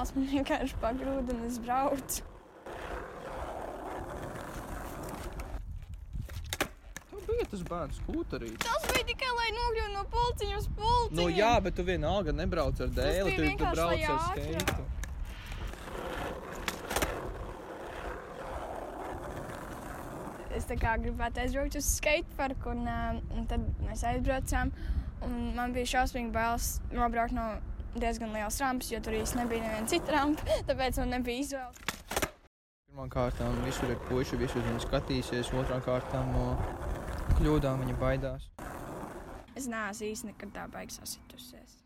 Dēls man vienkārši pagrūda un es braucu. Tur bija tas bērns skūterī. Tas bija tikai, lai nokļūtu no pulciņa uz pulciņu. Nu jā, bet tu vienalga nebrauc ar dēli, tu, tu brauc ar skeitu. Es tā kā gribētu aizbraukt uz skateparku, un, uh, un tad mēs aizbraucām. Un man bija šausmīgi bailes nobraukt no diezgan lielas rampas, jo tur īstenībā nebija neviena cita rampa. Tāpēc man nebija izvēle. Pirmām kārtām visur ir puiši, visur viņi skatīsies, otrām kārtām no kļūdām viņi baidās. Es neesmu īsti nekad tā baigts sasitusies.